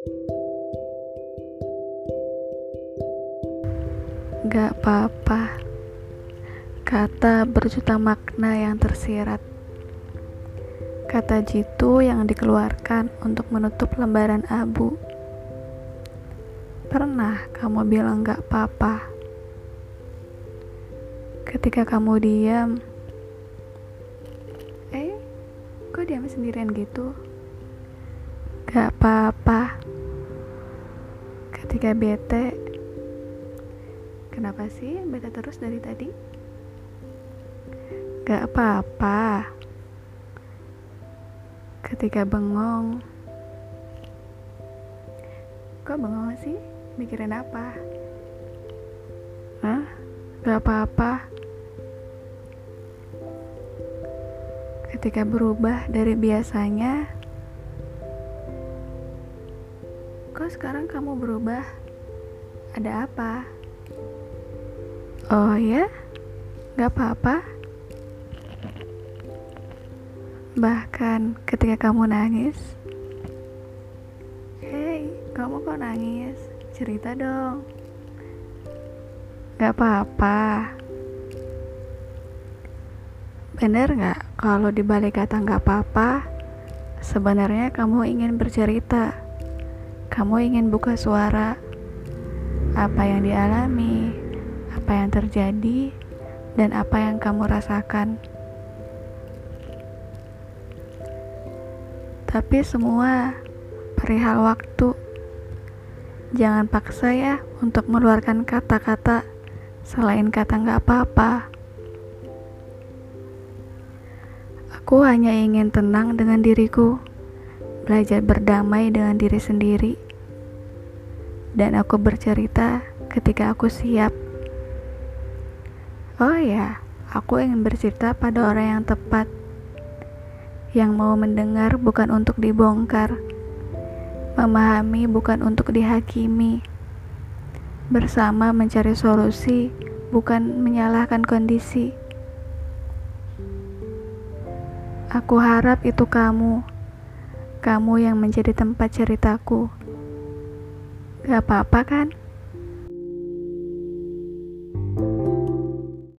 Gak apa-apa. Kata berjuta makna yang tersirat. Kata jitu yang dikeluarkan untuk menutup lembaran abu. Pernah kamu bilang gak apa-apa? Ketika kamu diam. Eh, kok diam sendirian gitu? Gak apa-apa Ketika bete Kenapa sih bete terus dari tadi? Gak apa-apa Ketika bengong Kok bengong sih? Mikirin apa? Hah? Gak apa-apa Ketika berubah dari biasanya Kok sekarang kamu berubah? Ada apa? Oh ya? Gak apa-apa? Bahkan ketika kamu nangis Hei, kamu kok nangis? Cerita dong Gak apa-apa Bener gak kalau dibalik kata gak apa-apa Sebenarnya kamu ingin bercerita Kamu ingin buka suara Apa yang dialami Apa yang terjadi Dan apa yang kamu rasakan Tapi semua perihal waktu. Jangan paksa ya untuk mengeluarkan kata-kata selain kata nggak apa-apa. Aku hanya ingin tenang dengan diriku, belajar berdamai dengan diri sendiri, dan aku bercerita ketika aku siap. Oh ya, aku ingin bercerita pada orang yang tepat. Yang mau mendengar bukan untuk dibongkar, memahami bukan untuk dihakimi, bersama mencari solusi bukan menyalahkan kondisi. Aku harap itu kamu, kamu yang menjadi tempat ceritaku. Gak apa-apa kan?